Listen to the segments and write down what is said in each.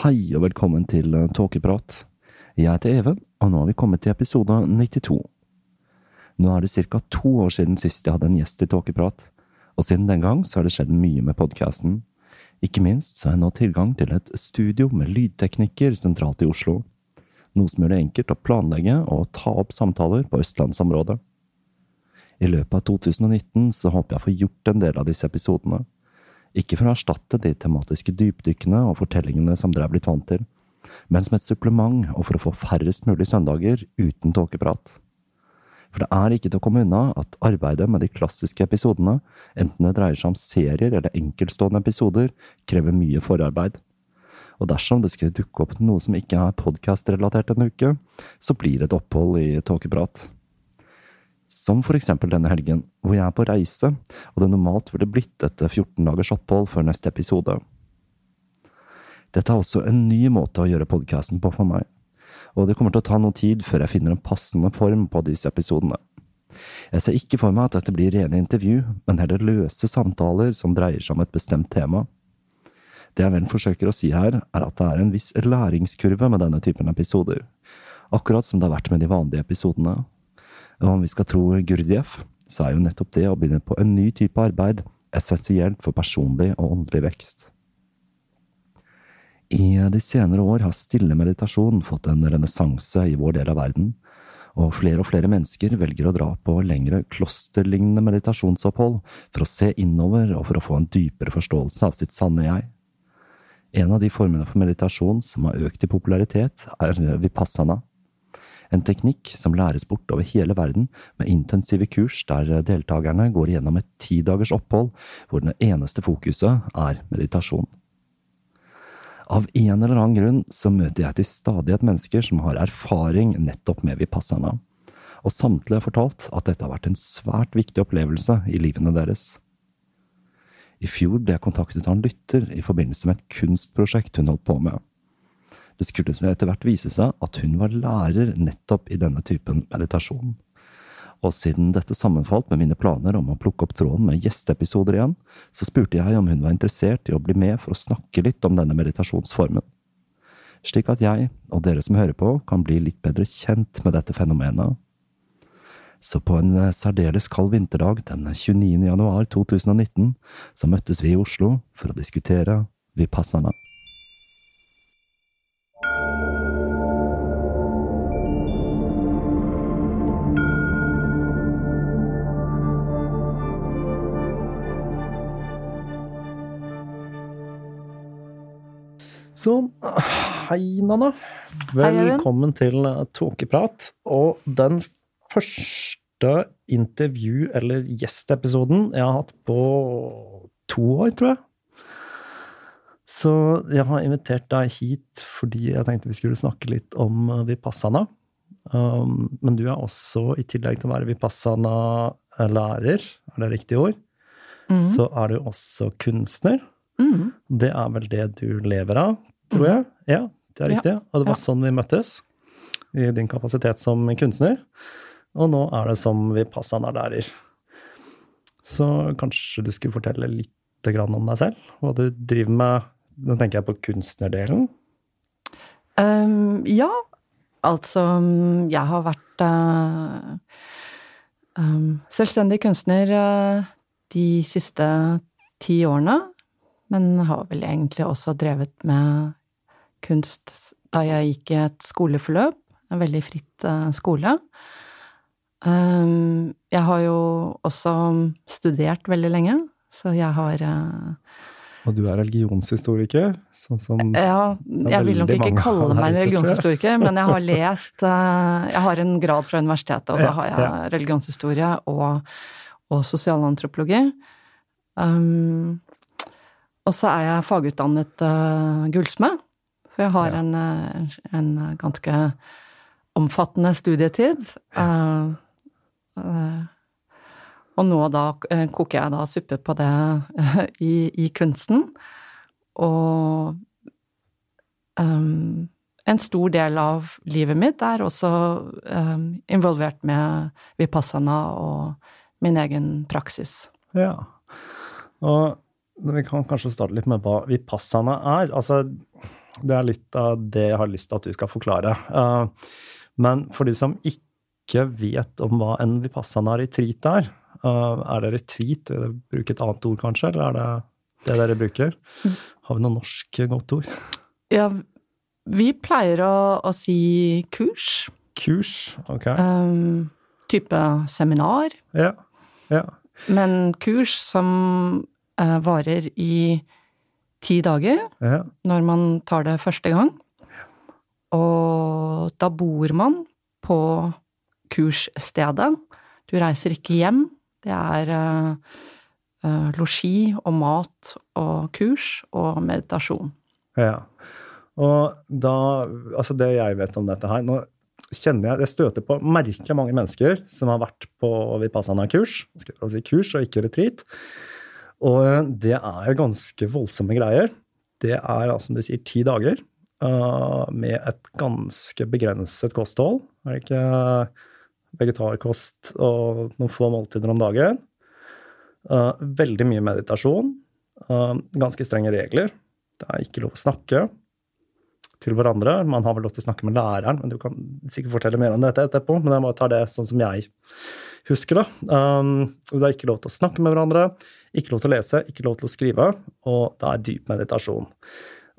Hei og velkommen til eh, Tåkeprat. Jeg heter Even, og nå har vi kommet til episode 92. Nå er det ca. to år siden sist jeg hadde en gjest i Tåkeprat, og siden den gang så har det skjedd mye med podkasten. Ikke minst så har jeg nå tilgang til et studio med lydteknikker sentralt i Oslo, noe som gjør det enkelt å planlegge og ta opp samtaler på østlandsområdet. I løpet av 2019 så håper jeg å få gjort en del av disse episodene. Ikke for å erstatte de tematiske dypdykkene og fortellingene som dere er blitt vant til, men som et supplement og for å få færrest mulig søndager uten tåkeprat. For det er ikke til å komme unna at arbeidet med de klassiske episodene, enten det dreier seg om serier eller enkeltstående episoder, krever mye forarbeid. Og dersom det skulle dukke opp noe som ikke er podkastrelatert en uke, så blir det et opphold i tåkeprat. Som for eksempel denne helgen, hvor jeg er på reise, og det normalt ville blitt etter 14 dagers opphold før neste episode. Dette er også en ny måte å gjøre podkasten på for meg, og det kommer til å ta noe tid før jeg finner en passende form på disse episodene. Jeg ser ikke for meg at dette blir rene intervju, men heller løse samtaler som dreier seg om et bestemt tema. Det jeg vel forsøker å si her, er at det er en viss læringskurve med denne typen episoder, akkurat som det har vært med de vanlige episodene, om vi skal tro Gurdjieff, så er jo nettopp det å begynne på en ny type arbeid essensielt for personlig og åndelig vekst. I de senere år har stille meditasjon fått en renessanse i vår del av verden, og flere og flere mennesker velger å dra på lengre klosterlignende meditasjonsopphold for å se innover og for å få en dypere forståelse av sitt sanne jeg. En av de formene for meditasjon som har økt i popularitet, er vipassana, en teknikk som læres bort over hele verden med intensive kurs der deltakerne går gjennom et ti dagers opphold hvor det eneste fokuset er meditasjon. Av en eller annen grunn så møter jeg til stadighet mennesker som har erfaring nettopp med vipassana, og samtlige har fortalt at dette har vært en svært viktig opplevelse i livene deres. I fjor ble jeg kontaktet av en lytter i forbindelse med et kunstprosjekt hun holdt på med. Det skulle etter hvert vise seg at hun var lærer nettopp i denne typen meditasjon. Og siden dette sammenfalt med mine planer om å plukke opp tråden med gjesteepisoder igjen, så spurte jeg om hun var interessert i å bli med for å snakke litt om denne meditasjonsformen. Slik at jeg, og dere som hører på, kan bli litt bedre kjent med dette fenomenet. Så på en eh, særdeles kald vinterdag den 29. januar 2019 så møttes vi i Oslo for å diskutere Vipassana. Sånn. Hei, Nanna. Velkommen til Tåkeprat. Og den første intervju- eller gjestepisoden jeg har hatt på to år, tror jeg. Så jeg har invitert deg hit fordi jeg tenkte vi skulle snakke litt om eh, Vipassana. Um, men du er også, i tillegg til å være Vipassana-lærer, er det riktig ord, mm. så er du også kunstner. Mm. Det er vel det du lever av, tror jeg? Ja, det er riktig. Og det var sånn vi møttes, i din kapasitet som kunstner. Og nå er det som Vipassana-lærer. Så kanskje du skulle fortelle litt om deg selv? Hva du driver med? Nå tenker jeg på kunstnerdelen. Um, ja, altså mm, Jeg har vært uh, um, selvstendig kunstner uh, de siste ti årene. Men har vel egentlig også drevet med kunst da jeg gikk i et skoleforløp. En veldig fritt eh, skole. Ehm, jeg har jo også studert veldig lenge, så jeg har eh, Og du er religionshistoriker, sånn som Ja, jeg vil nok ikke kalle meg en religionshistoriker, men jeg har lest eh, Jeg har en grad fra universitetet, og da har jeg religionshistorie og, og sosialantropologi. Um, og så er jeg fagutdannet uh, gullsmed, så jeg har Ja. en, en, en ganske omfattende studietid. Uh, uh, og nå da eh, koker jeg da suppe på det i, i kunsten. Og um, en stor del av livet mitt er også um, involvert med vipassana og min egen praksis. Ja. Og vi kan kanskje starte litt med hva vipassana er. Altså, det er litt av det jeg har lyst til at du skal forklare. Uh, men for de som ikke vet om hva en vipassana retreat er, uh, er det retreat? Vil dere bruke et annet ord, kanskje? Eller er det det dere bruker? Har vi noe norsk godt ord? Ja, vi pleier å, å si kurs. Kurs? Ok. Um, type seminar. Ja. ja. Men kurs som uh, varer i ti dager. ja. når man tar det første gang. Og da bor man på kursstedet. Du reiser ikke hjem. Det er uh, losji og mat og kurs og meditasjon. Ja. Og da Altså, det jeg vet om dette her Nå kjenner jeg Jeg støter på merkelig mange mennesker som har vært på Vipassana-kurs. altså si kurs og ikke retreat. Og det er ganske voldsomme greier. Det er, som du sier, ti dager uh, med et ganske begrenset kosthold. Er det ikke vegetarkost og noen få måltider om dagen? Veldig mye meditasjon. Ganske strenge regler. Det er ikke lov å snakke til hverandre. Man har vel lov til å snakke med læreren, men du kan sikkert fortelle mer om dette etterpå. Men jeg må ta det sånn som jeg husker det. Um, det er ikke lov til å snakke med hverandre, ikke lov til å lese, ikke lov til å skrive, og det er dyp meditasjon.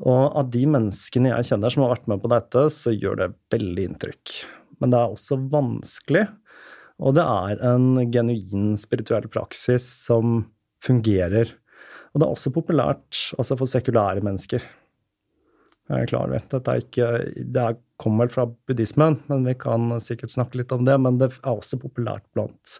Og av de menneskene jeg kjenner som har vært med på dette, så gjør det veldig inntrykk. Men det er også vanskelig, og det er en genuin spirituell praksis som fungerer. Og det er også populært altså for sekulære mennesker. Jeg er klar over Dette er ikke, det er- kommer vel fra buddhismen, men vi kan sikkert snakke litt om det. Men det er også populært blant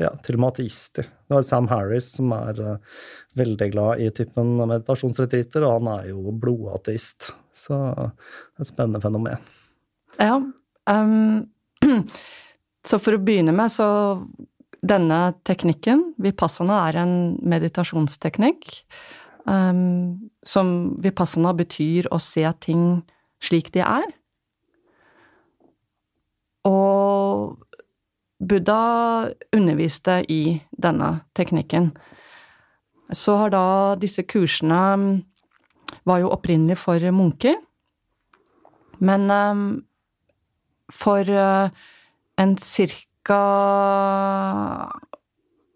ja, til og med ateister. Det var Sam Harris som er uh, veldig glad i typen meditasjonsretriter, og han er jo blodateist. Så det er et spennende fenomen. Ja. Um, så for å begynne med, så denne teknikken, vipassana, er en meditasjonsteknikk. Um, som vipassana betyr å se ting slik de er. Buddha underviste i denne teknikken. Så har da disse kursene var jo opprinnelig for munker. Men um, for uh, en cirka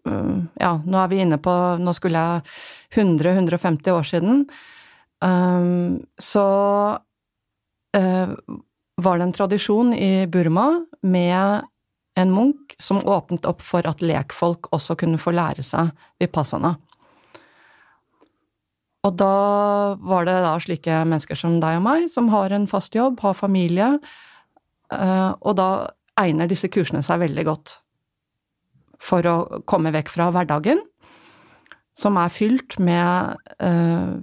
Ja, nå er vi inne på Nå skulle jeg 100-150 år siden. Så var det en tradisjon i Burma med en munk som åpnet opp for at lekfolk også kunne få lære seg vipassana. Og da var det da slike mennesker som deg og meg, som har en fast jobb, har familie, eh, og da egner disse kursene seg veldig godt for å komme vekk fra hverdagen, som er fylt med eh,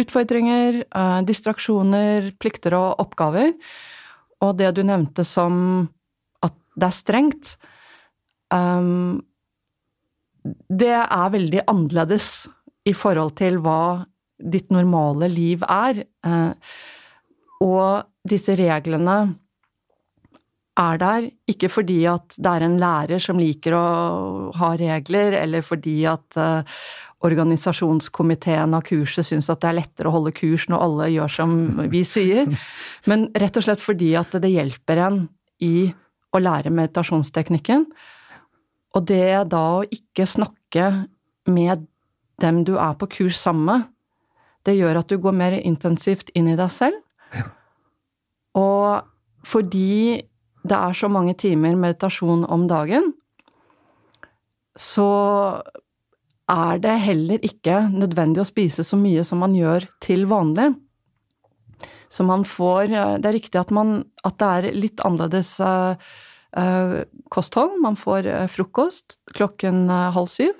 utfordringer, eh, distraksjoner, plikter og oppgaver. Og det du nevnte som det er strengt, um, det er veldig annerledes i forhold til hva ditt normale liv er. Uh, og disse reglene er der ikke fordi at det er en lærer som liker å ha regler, eller fordi at uh, organisasjonskomiteen av kurset syns at det er lettere å holde kurs når alle gjør som vi sier, men rett og slett fordi at det hjelper en i å lære meditasjonsteknikken. Og det da å ikke snakke med dem du er på kurs sammen med, det gjør at du går mer intensivt inn i deg selv. Ja. Og fordi det er så mange timer meditasjon om dagen, så er det heller ikke nødvendig å spise så mye som man gjør til vanlig. Så man får Det er riktig at, man, at det er litt annerledes uh, uh, kosthold. Man får uh, frokost klokken halv syv.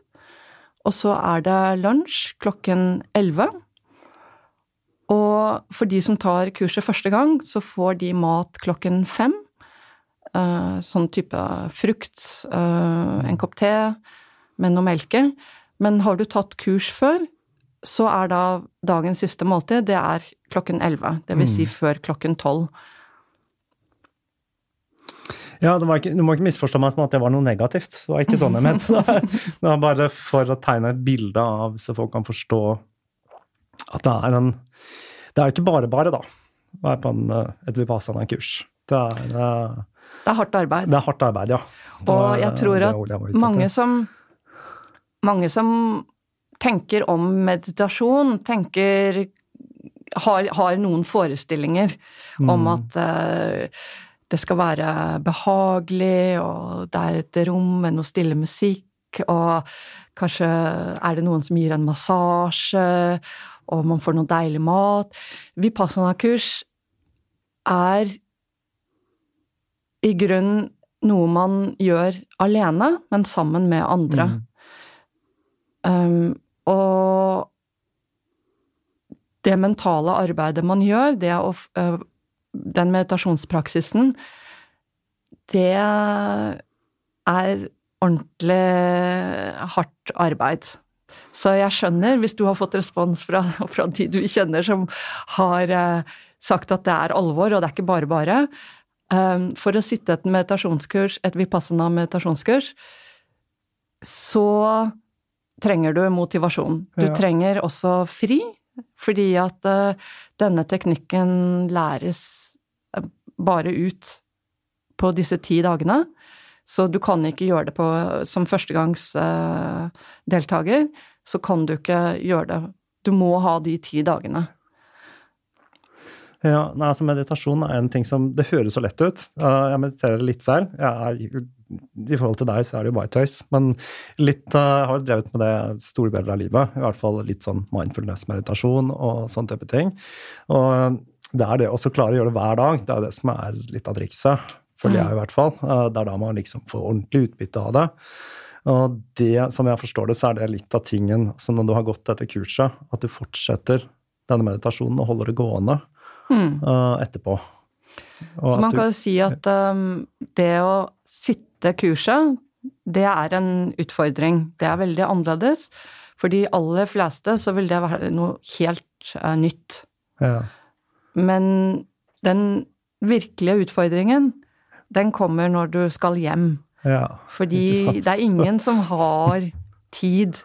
Og så er det lunsj klokken elleve. Og for de som tar kurset første gang, så får de mat klokken fem. sånn type frukt, en kopp te med noe melke. Men har du tatt kurs før, så er da dagens siste måltid det er klokken 11. Det vil si mm. før klokken 12. Ja, ikke, Du må ikke misforstå meg som at det var noe negativt. Det var ikke sånn jeg mente det. Det var bare for å tegne et bilde av, så folk kan forstå at det er en Det er ikke bare bare, da, å være på en, et Vipassana-kurs. Det er uh, Det er hardt arbeid. Det er hardt arbeid, ja. Og jeg tror at mange som mange som tenker om meditasjon, tenker har, har noen forestillinger mm. om at uh, det skal være behagelig, og det er et rom med noe stille musikk, og kanskje er det noen som gir en massasje, og man får noe deilig mat. Vipassana-kurs er i grunnen noe man gjør alene, men sammen med andre. Mm. Um, og det mentale arbeidet man gjør, det å, den meditasjonspraksisen, det er ordentlig hardt arbeid. Så jeg skjønner, hvis du har fått respons fra, fra de du kjenner som har sagt at det er alvor, og det er ikke bare bare. For å sitte et meditasjonskurs, et vipassana meditasjonskurs, så trenger du motivasjon. Du ja. trenger også fri, fordi at uh, denne teknikken læres uh, bare ut på disse ti dagene. Så du kan ikke gjøre det på Som førstegangsdeltaker, så kan du ikke gjøre det. Du må ha de ti dagene. Ja, nei, altså Meditasjon er en ting som Det høres så lett ut. Jeg mediterer litt selv. Er, I forhold til deg så er det jo bare tøys. Men litt, jeg har drevet med det store deler av livet. I hvert fall litt sånn mindfulness-meditasjon og sånn type ting. Og det er det å klare å gjøre det hver dag. Det er det som er litt av trikset. Føler jeg i hvert fall. Det er da man liksom får ordentlig utbytte av det. Og det, som jeg forstår det, så er det litt av tingen. Så når du har gått dette kurset, at du fortsetter denne meditasjonen og holder det gående mm. uh, etterpå. Og Så man kan jo si at um, det å sitte kurset, det er en utfordring. Det er veldig annerledes. For de aller fleste så vil det være noe helt uh, nytt. Ja. Men den virkelige utfordringen, den kommer når du skal hjem. Ja, Fordi det er ingen som har tid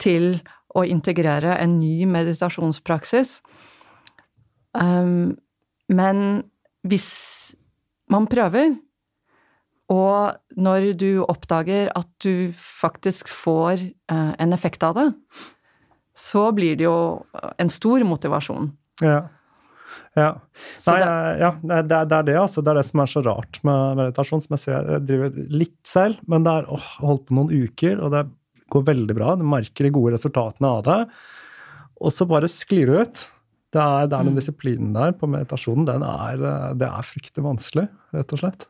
til å integrere en ny meditasjonspraksis. Um, men hvis man prøver, og når du oppdager at du faktisk får uh, en effekt av det, så blir det jo en stor motivasjon. Ja. Ja. Nei, det, ja, det, det, er det, altså. Det er det som er så rart med meditasjon. som Jeg ser, jeg driver litt selv, men det er åh, holdt på noen uker, og det går veldig bra. Du merker de gode resultatene av det. Og så bare sklir det ut. Det er, det er den mm. disiplinen der på meditasjonen. Den er, det er fryktelig vanskelig, rett og slett.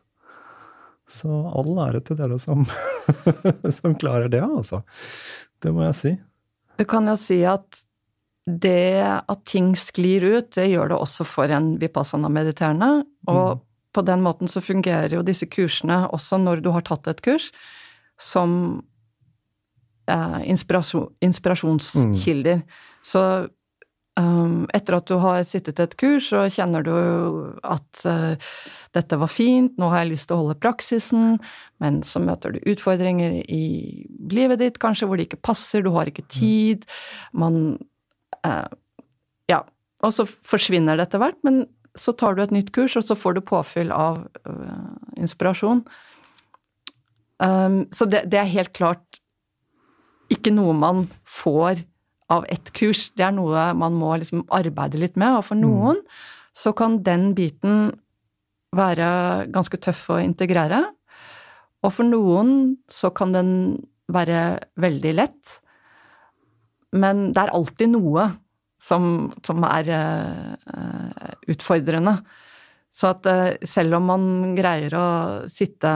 Så all ære til dere som, som klarer det, altså. Det må jeg si. Du kan jo si at det at ting sklir ut, det gjør det også for en vipassana-mediterende. Og på den måten så fungerer jo disse kursene også når du har tatt et kurs, som eh, inspirasjon, inspirasjonskilder. Så um, etter at du har sittet et kurs, så kjenner du at uh, dette var fint, nå har jeg lyst til å holde praksisen, men så møter du utfordringer i livet ditt kanskje hvor det ikke passer, du har ikke tid, man uh, Ja. Og så forsvinner det etter hvert, men så tar du et nytt kurs, og så får du påfyll av uh, inspirasjon. Um, så det, det, er helt klart ikke noe man får av ett kurs. Det er noe man må liksom arbeide litt med, og for noen mm. så kan den biten være ganske tøff å integrere. Og for noen så kan den være veldig lett. Men det er alltid noe som, som er uh, utfordrende. Så at uh, selv om man greier å sitte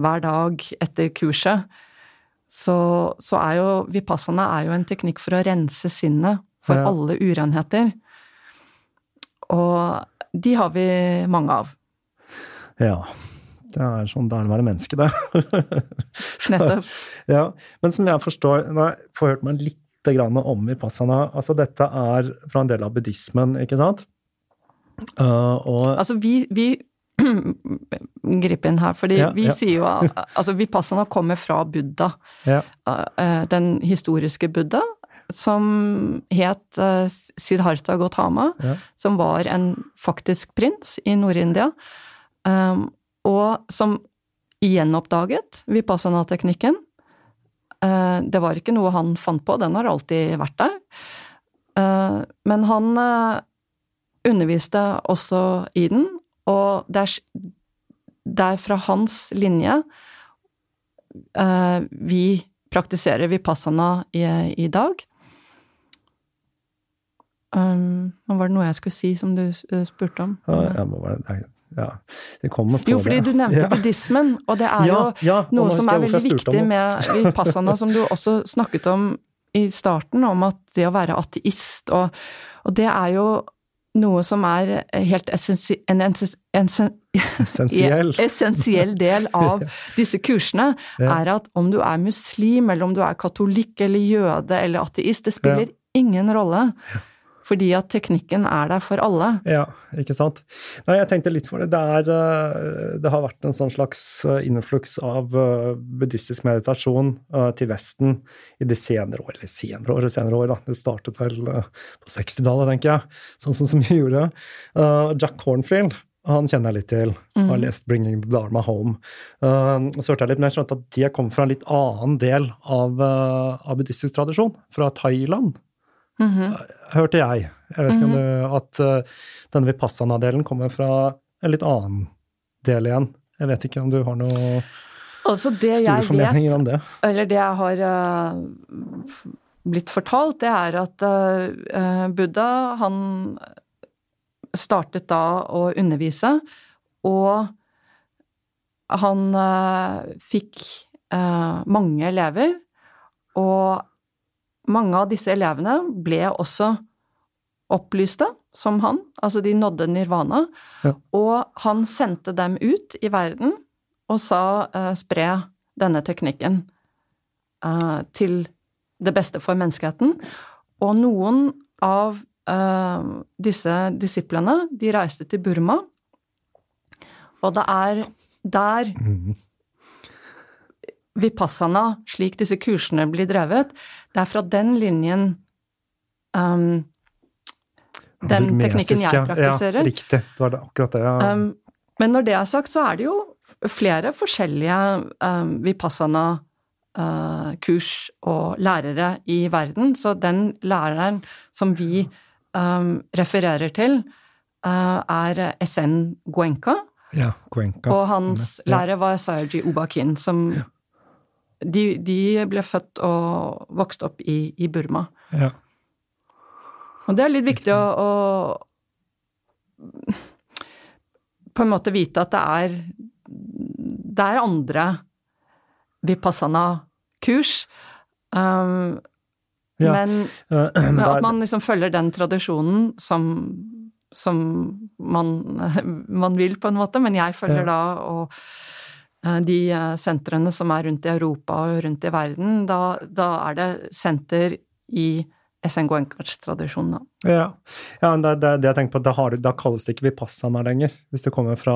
hver dag etter kurset, så, så er jo vipassana er jo en teknikk for å rense sinnet for ja. alle urenheter. Og de har vi mange av. Ja. Det er sånn det er å være menneske, det. Nettopp. Ja. Men som jeg forstår Nå har jeg forhørt meg litt om vipassana. Altså, dette er fra en del av buddhismen, ikke sant? Uh, og Altså, vi, vi gripe inn her, fordi ja, vi ja. sier jo altså Vipassana kommer fra Buddha. Ja. Eh, den historiske Buddha, som het eh, Siddhartha Gautama, som var en faktisk prins i Nord-India, og som gjenoppdaget Vipassana-teknikken. Eh, det var ikke noe han fant på, den har alltid vært der. Men han underviste også i den, og det er, det er fra hans linje uh, vi praktiserer vipassana i, i dag. Um, var det noe jeg skulle si som du eh, spurte om? Ja, jeg må bare, ja, det kommer på Jo, fordi det. du nevnte ja. buddhismen, og det er jo ja, noe som er veldig viktig med vipassana, som du også snakket om i starten, om at det å være ateist, og, og det er jo noe som er helt essensi en essensiell. essensiell del av disse kursene, ja. er at om du er muslim, eller om du er katolikk eller jøde eller ateist, det spiller ja. ingen rolle. Fordi at teknikken er der for alle. Ja, ikke sant. Nei, jeg tenkte litt for det. Det, er, eh, det har vært en sånn slags eh, innfluks av eh, buddhistisk meditasjon til Vesten i de senere år. Eller senere år senere år, da. Det startet vel på 60-tallet, tenker jeg. Sånn som så mye gjorde. Jack Cornfield han kjenner jeg litt til. Mm. Har lest 'Bringing the Dharma Home'. Uh, så hørte jeg litt, men jeg skjønte at de kom fra en litt annen del av, uh, av buddhistisk tradisjon. Fra Thailand. Mm -hmm. Hørte jeg. Jeg vet ikke om mhm. du, at uh, denne vipassana-delen kommer fra en litt annen del igjen. Jeg vet ikke om du har noe altså store formeninger om det? Eller det jeg har uh, blitt fortalt, det er at uh, Buddha, han startet da å undervise, og han fikk mange elever. Og mange av disse elevene ble også opplyste, som han, altså de nådde nirvana, ja. og han sendte dem ut i verden og sa uh, spre denne teknikken uh, til det beste for menneskeheten. Og noen av uh, disse disiplene, de reiste til Burma, og det er der mm vipassana, slik disse kursene blir drevet, det er fra den linjen um, Den teknikken jeg praktiserer. Ja, riktig. Det var det akkurat det. Ja. Um, men når det er sagt, så er det jo flere forskjellige um, vipassana Uh, kurs og lærere i verden. Så den læreren som vi um, refererer til, uh, er SN Guenca. Ja, Guenka. Og hans lærer var Sayaji Obakin, som ja de, de, ble født og vokste opp i, i Burma. Ja. Og det er litt viktig å, å, på en måte vite at det er det er andre vipassana-kurs. Um, Ja. Men, men at man liksom følger den tradisjonen som, som man, man vil, på en måte. Men jeg følger Ja. da og de eh, sentrene som er rundt i Europa og rundt i verden, da, da er det senter i SN Goenkarts-tradisjonen, da. Ja, ja det, det, det jeg tenker på, da, har, da kalles det ikke vipassana lenger. Hvis det kommer fra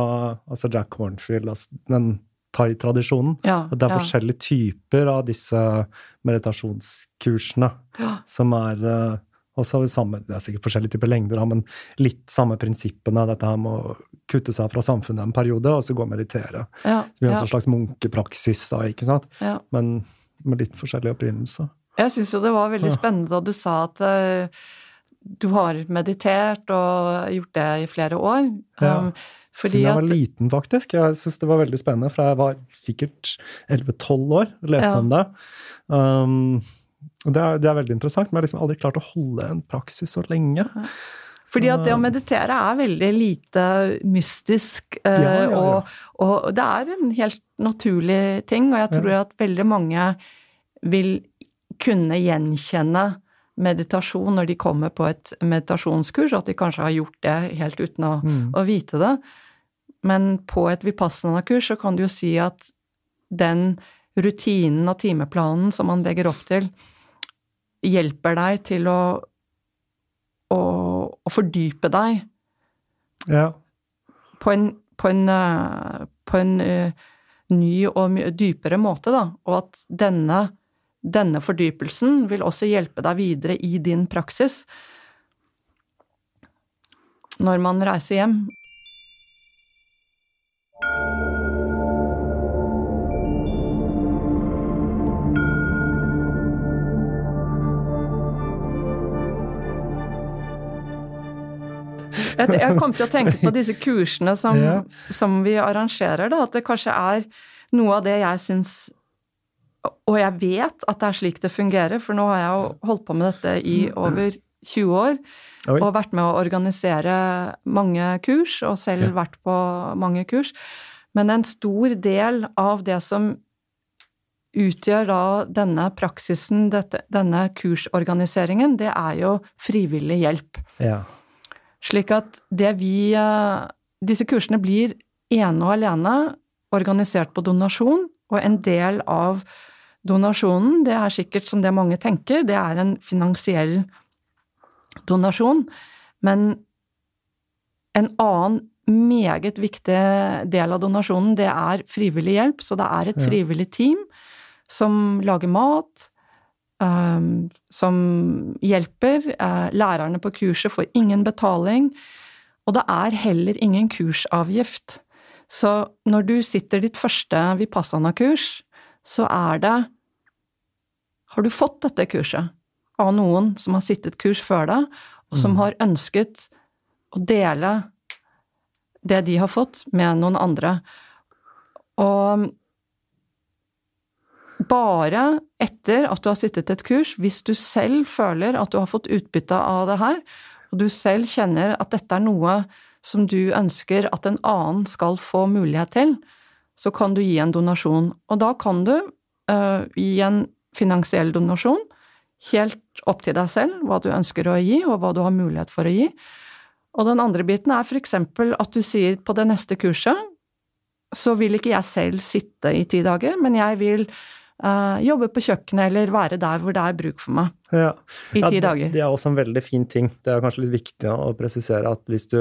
altså Jack Hornfield, altså den thai-tradisjonen. Ja, det er ja. forskjellige typer av disse meditasjonskursene Ja. som er eh, også samme, Det er sikkert forskjellige typer lengder, men litt samme prinsippene. Dette her med å kutte seg fra samfunnet en periode, og så gå og meditere. Ja, Det blir en ja, en slags munkepraksis, da, ikke sant? ja. Men med litt forskjellig opprinnelse. Jeg syns jo det var veldig spennende da du sa at eh, du har meditert og gjort det i flere år. Um, fordi Siden jeg var liten, faktisk. Jeg syns det var veldig spennende, for jeg var sikkert 11-12 år og leste om det. Um, og det er, det er veldig interessant, men jeg har liksom aldri klart å holde en praksis så lenge. Fordi at det å meditere er veldig lite mystisk, eh, Ja, ja, ja. Og, og det er en helt naturlig ting, og jeg tror at veldig mange vil kunne gjenkjenne meditasjon når de kommer på et meditasjonskurs, og at de kanskje har gjort det helt uten å, Mm. å vite det. Men på et vipassana-kurs så kan du jo si at den rutinen og timeplanen som man legger opp til, hjelper deg til å, å, å fordype deg Ja. på en, på en, eh, på en uh, ny og dypere måte, da. Og at denne, denne fordypelsen vil også hjelpe deg videre i din praksis når man reiser hjem. Jeg, jeg kom til å tenke på disse kursene som, Ja. som vi arrangerer, da, at det kanskje er noe av det jeg syns Og jeg vet at det er slik det fungerer, for nå har jeg jo holdt på med dette i over 20 år. Oi. Og vært med å organisere mange kurs, og selv Ja. vært på mange kurs. Men en stor del av det som utgjør da denne praksisen, dette, denne kursorganiseringen, det er jo frivillig hjelp. ja. Slik at det vi eh, Disse kursene blir ene og alene organisert på donasjon, og en del av donasjonen, det er sikkert som det mange tenker, det er en finansiell donasjon, men en annen meget viktig del av donasjonen, det er frivillig hjelp, så det er et frivillig team som lager mat, som hjelper. Eh, lærerne på kurset får ingen betaling, og det er heller ingen kursavgift. Så når du sitter ditt første Vipassana-kurs, så er det Har du fått dette kurset av noen som har sittet kurs før deg, og som har ønsket å dele det de har fått, med noen andre? Og bare etter at du har sittet et kurs, hvis du selv føler at du har fått utbytte av det her, og du selv kjenner at dette er noe som du ønsker at en annen skal få mulighet til, så kan du gi en donasjon. Og da kan du uh, gi en finansiell donasjon, helt opp til deg selv, hva du ønsker å gi, og hva du har mulighet for å gi. Og den andre biten er eksempel at du sier på det neste kurset, så vil ikke jeg selv sitte i ti dager, men jeg vil eh, jobbe på kjøkkenet eller være der hvor det er bruk for meg Ja. i ti ja, dager. Det er også en veldig fin ting. Det er kanskje litt viktig å presisere at hvis du,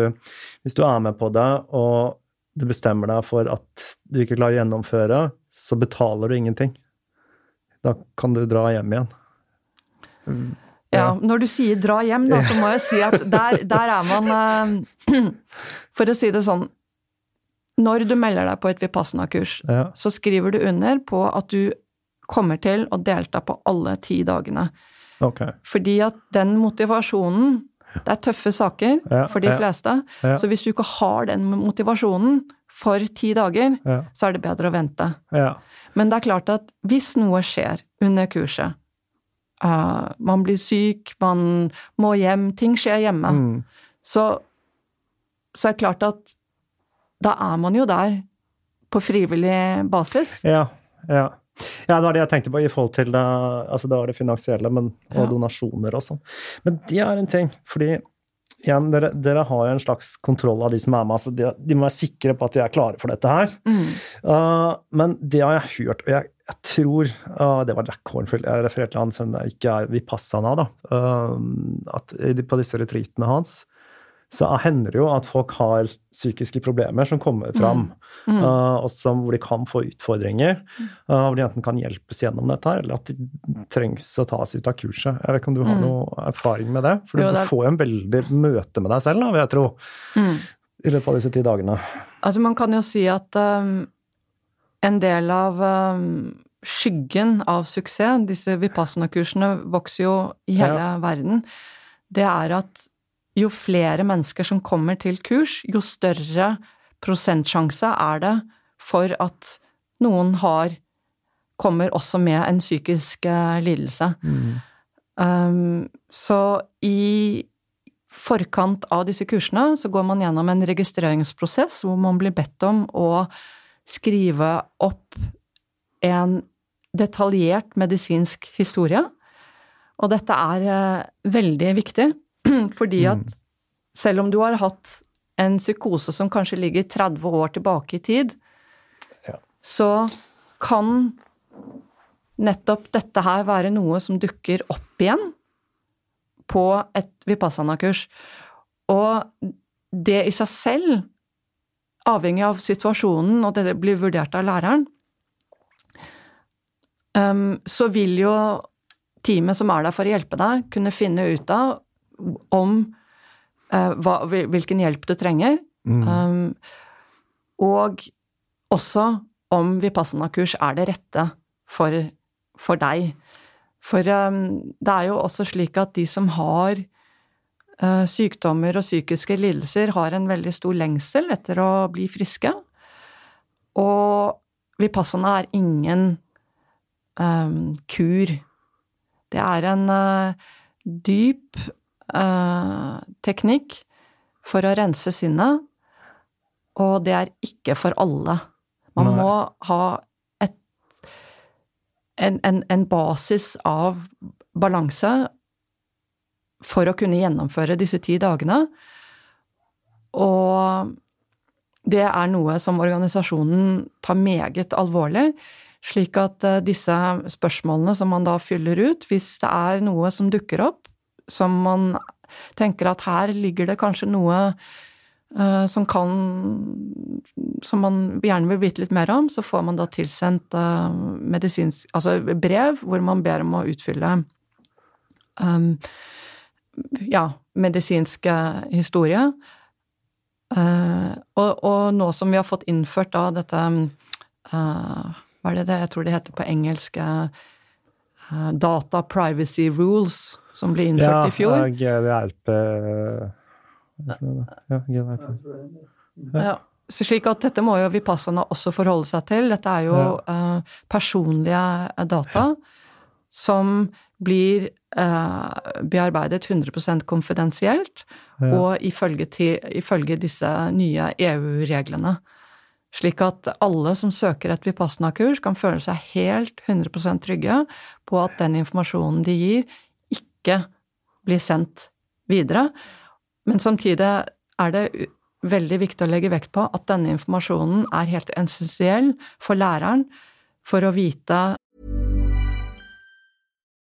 hvis du er med på det, og du bestemmer deg for at du ikke klarer å gjennomføre, så betaler du ingenting. Da kan du dra hjem igjen. Ja, når du sier dra hjem, da, så må jeg si at der, der er man uh, For å si det sånn Når du melder deg på et Vipassana-kurs, Ja. så skriver du under på at du kommer til å delta på alle ti dagene. Okay. Fordi at den motivasjonen Det er tøffe saker Ja, for de ja. fleste. Ja. Så hvis du ikke har den motivasjonen for ti dager, så er det bedre å vente. Ja. Men det er klart at hvis noe skjer under kurset, uh, man blir syk, man må hjem, ting skjer hjemme, Mm. så, så er det klart at da er man jo der på frivillig basis. ja. Ja. Ja, det var det jeg tenkte på i forhold til det, altså det, var det finansielle men, og Ja. donasjoner og sånn. Men det er en ting, fordi igjen, dere, dere har jo en slags kontroll av de som er med. altså De, de må være sikre på at de er klare for dette her. Uh, men det har jeg hørt, og jeg, jeg tror uh, Det var Jack Hornfield jeg refererte til, han som ikke er Vipassana, da. Uh, at på disse retreatene hans så hender det jo at folk har psykiske problemer som kommer fram, uh, og som, hvor de kan få utfordringer. uh, hvor de enten kan hjelpes gjennom dette, her, eller at de trengs å tas ut av kurset. Jeg vet ikke om du har noe erfaring med det? For Jo, du det er- får jo en veldig møte med deg selv, da, vil jeg tro, i løpet av disse ti dagene. Altså, man kan jo si at um, en del av um, skyggen av suksess, disse Vipassana-kursene vokser jo i hele Ja. verden, det er at jo flere mennesker som kommer til kurs, jo større prosentsjanse er det for at noen har kommer også med en psykisk lidelse. lidelse. Um, så i forkant av disse kursene så går man gjennom en registreringsprosess hvor man blir bedt om å skrive opp en detaljert medisinsk historie. Og dette er eh, veldig viktig, fordi at selv om du har hatt en psykose som kanskje ligger 30 år tilbake i tid, Ja. så kan nettopp dette her være noe som dukker opp igjen på et Vipassana-kurs. Og det i seg selv, avhengig av situasjonen, og det blir vurdert av læreren, um, så vil jo teamet som er der for å hjelpe deg, kunne finne ut av om eh, hva, hvilken hjelp du trenger, um, og også om Vipassana-kurs er det rette for, for deg. For um, det er jo også slik at de som har uh, sykdommer og psykiske lidelser, har en veldig stor lengsel etter å bli friske. Og Vipassana er ingen um, kur. Det er en uh, dyp eh, teknikk for å rense sinnet, og det er ikke for alle. Man Nei. må ha et, en, en, en basis av balanse for å kunne gjennomføre disse ti dagene. Og det er noe som organisasjonen tar meget alvorlig. Slik at eh, disse spørsmålene som man da fyller ut, hvis det er noe som dukker opp, som man tenker at her ligger det kanskje noe uh, som kan Som man gjerne vil vite litt mer om, så får man da tilsendt uh, medisinsk Altså brev hvor man ber om å utfylle um, ja, medisinsk eh, historie. Uh, og, og nå som vi har fått innført da dette eh, Hva er det det jeg tror det heter på engelsk? eh, data privacy rules, som ble innført i fjor. Ja, GDRP Ja, GDRP. Ja. Så slik at dette må jo Vipassana også forholde seg til. Dette er jo eh, personlige data data som blir uh, bearbeidet 100 konfidensielt, og ifølge, til, ifølge disse nye EU-reglene. Slik at alle som søker et Vipassana-kurs, kan føle seg helt 100% trygge på at den informasjonen de gir, ikke blir sendt videre. Men samtidig er det veldig viktig å legge vekt på at denne informasjonen er helt essensiell for læreren for å vite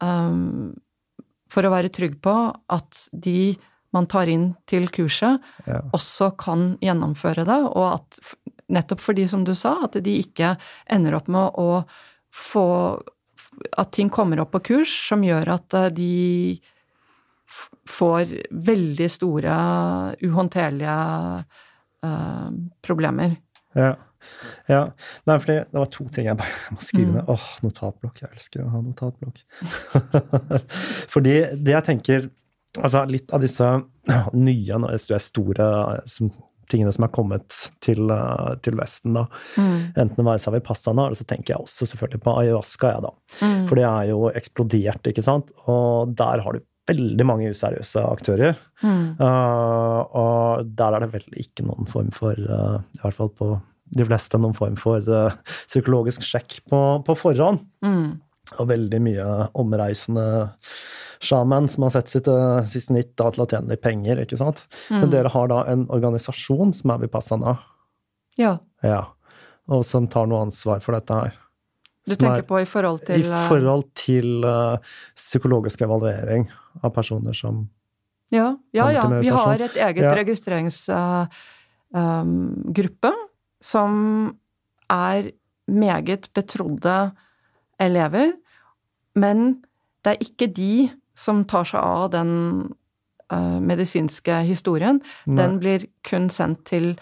Um, for å være trygg på at de man tar inn til kurset, Ja. også kan gjennomføre det, og at nettopp nettopp fordi, som du sa, at de ikke ender opp med å få At ting kommer opp på kurs som gjør at eh, de får veldig store, uhåndterlige uh, problemer. Ja. Ja. Nei, fordi det var to ting jeg bare må skrive Mm. ned. Åh, notatblokk. Jeg elsker å ha notatblokk. fordi det jeg tenker Altså litt av disse nye, store som, tingene som er kommet til, eh, til Vesten, da. Enten det være seg Vipassana, eller så tenker jeg også selvfølgelig på ayahuasca, jeg, da. For det er jo eksplodert, ikke sant. Og der har du veldig mange useriøse aktører. Mm. Uh, og der er det vel ikke noen form for, uh, i hvert fall på de fleste, noen form for uh, psykologisk sjekk på, på forhånd. Mm. Og veldig mye omreisende sjaman som har sett sitt, uh, sitt snitt da, til å tjene litt penger, ikke sant. Mm. Men dere har da en organisasjon som er Vipassana, Ja. ja, og som tar noe ansvar for dette her. Du tenker er- på i forhold til I eh, forhold til uh, psykologisk evaluering av personer som Ja, ja, ja. Vi har et eget Ja. registreringsgruppe som er meget betrodde elever, men det er ikke de som tar seg av den uh, medisinske historien. Den blir kun sendt til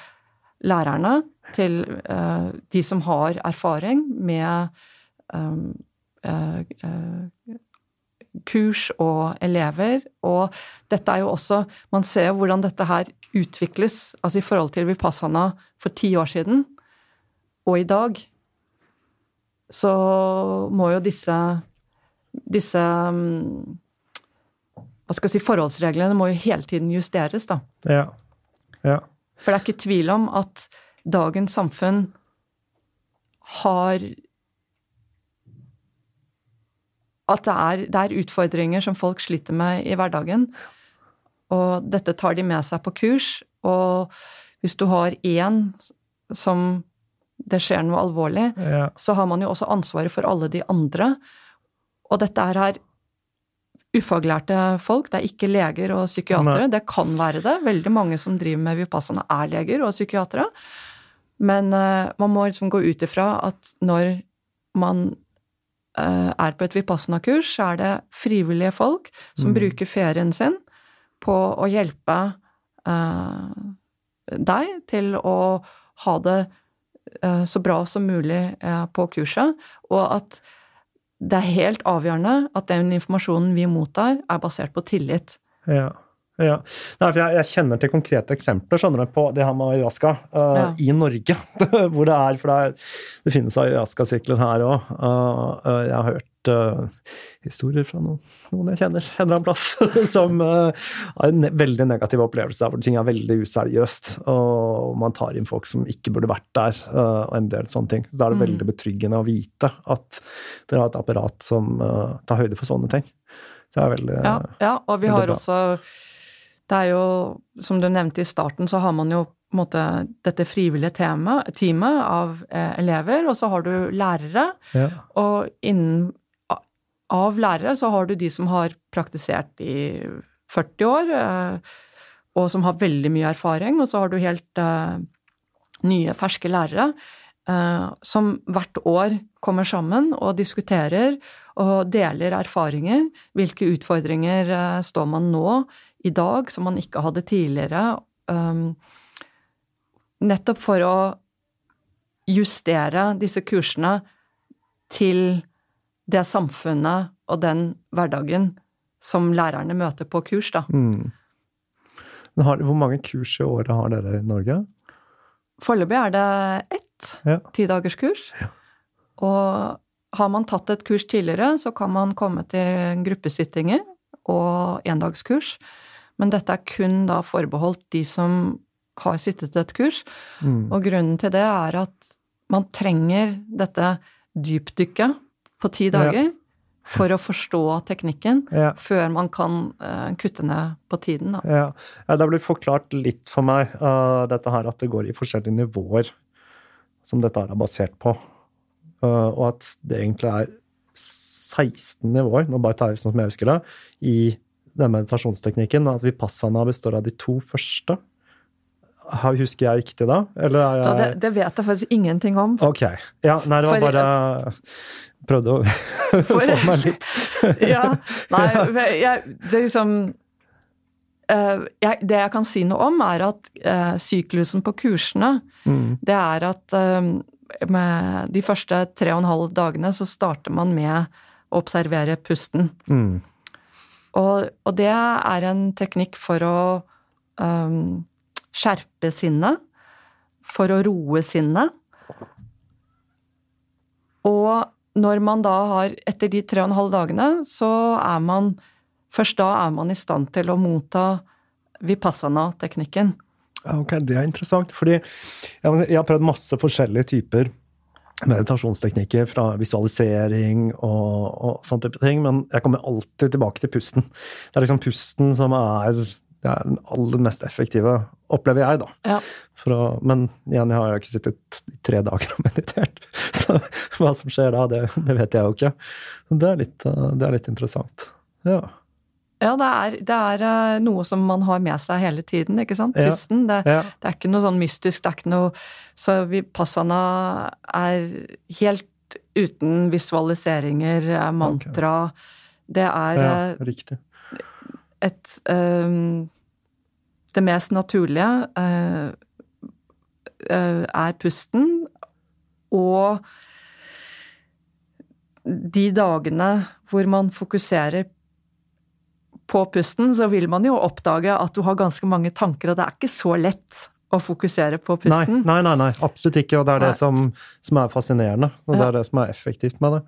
lærerne, til uh, de som har erfaring med uh, kurs og elever. Og dette er jo også Man ser jo hvordan dette her utvikles, altså i forhold til Vipassana for ti år siden og i dag. Så må jo disse disse mm, hva skal jeg si, forholdsreglene må jo hele tiden justeres, da. Ja. ja. For det er ikke tvil om at dagens samfunn har At det er, det er utfordringer som folk sliter med i hverdagen. Og dette tar de med seg på kurs. Og hvis du har én som det skjer noe alvorlig, ja. så har man jo også ansvaret for alle de andre. Og dette er her ufaglærte folk, det er ikke leger og psykiatere. Nei. Det kan være det. Veldig mange som driver med vipassana er leger og psykiatere. Men uh, man må liksom gå ut ifra at når man er på et vipassana-kurs, så er det frivillige folk som Mm. bruker ferien sin på å hjelpe eh, deg til å ha det eh, så bra som mulig eh, på kurset, og at det er helt avgjørende at den informasjonen vi mottar, er basert på tillit. Ja. Ja. Nei, jeg, jeg kjenner til konkrete eksempler skjønner du, på det her med ayahuasca uh, Ja. i Norge. hvor det er, for det, er, det finnes ayahuasca-sirkler her òg. jeg har hørt eh, historier fra noen, noen jeg kjenner en eller annen plass, som eh, har en ne veldig negativ opplevelse hvor ting er veldig useriøst. Og man tar inn folk som ikke burde vært der, og en del sånne ting. Så da er det Mm. veldig betryggende å vite at dere har et apparat som tar høyde for sånne ting. Det er veldig Ja, ja og vi har bra. også Det er jo, som du nevnte i starten, så har man jo på en måte dette frivillige tema, teamet av eh, elever, og så har du lærere. ja. Og innen av lærere så har du de som har praktisert i 40 år, eh, og som har veldig mye erfaring, og så har du helt eh, nye, ferske lærere eh, som hvert år kommer sammen og diskuterer og deler erfaringer. Hvilke utfordringer eh, står man nå i dag som man ikke hadde tidligere? Um, nettopp for å justere disse kursene til det samfunnet og den hverdagen som lærerne møter på kurs, da. Mm. Men har, hvor mange kurs i året har dere i Norge? Foreløpig er det ett Ja. tidagerskurs. Og har man tatt et kurs tidligere, så kan man komme til gruppesittinger og endagskurs. Men dette er kun da forbeholdt de som har sittet et kurs. Mm. Og grunnen til det er at man trenger dette dypdykket på ti dager for å forstå teknikken Ja. før man kan uh, kutte ned på tiden. Da. Ja. ja, Det blitt forklart litt for meg, uh, dette her at det går i forskjellige nivåer som dette er basert på. Uh, og at det egentlig er 16 nivåer, nå bare tar jeg sånn som jeg husker det, i den meditasjonsteknikken. At vipassana består av de to første. Husker jeg riktig da? Jeg det, det vet jeg faktisk ingenting om. Ok. Ja, nei, det var For- bare Prøvde å få meg litt ja, nei, jeg, det er liksom uh, jeg, Det jeg kan si noe om, er at uh, syklusen på kursene, Mm. det er at eh, med de første tre og en halv dagene så starter man med å observere pusten. Mm. Og, og det er en teknikk for å um, skjerpe sinnet, for å roe sinnet. Og når man da har, etter de tre og en halv dagene, så er man Først da er man i stand til å motta vipassana-teknikken. Ok, det er interessant. Fordi jeg har prøvd masse forskjellige typer meditasjonsteknikker, fra visualisering og, og sånne type ting, men jeg kommer alltid tilbake til pusten. Det er liksom pusten som er, er den aller mest effektive, opplever jeg, da. Ja. Å, men igjen, jeg har jo ikke sittet i tre dager og meditert. Så hva som skjer da, det, det vet jeg jo ikke. Det er litt, eh, det er litt interessant. Ja. Ja, det er, det er eh, noe som man har med seg hele tiden, ikke sant? Pusten. Det, Ja. det er ikke noe sånn mystisk, det er ikke noe Så vipassana er helt uten visualiseringer, mantra mantra. Det er ja, eh, riktig. et um, Det mest naturlige uh, uh, er pusten, og de dagene hvor man fokuserer på pusten, så vil man jo oppdage at du har ganske mange tanker, og det er ikke så lett å fokusere på pusten. nei, nei, nei, absolutt ikke. Og det er det som, som er fascinerende, og det Ja. er det som er effektivt med det.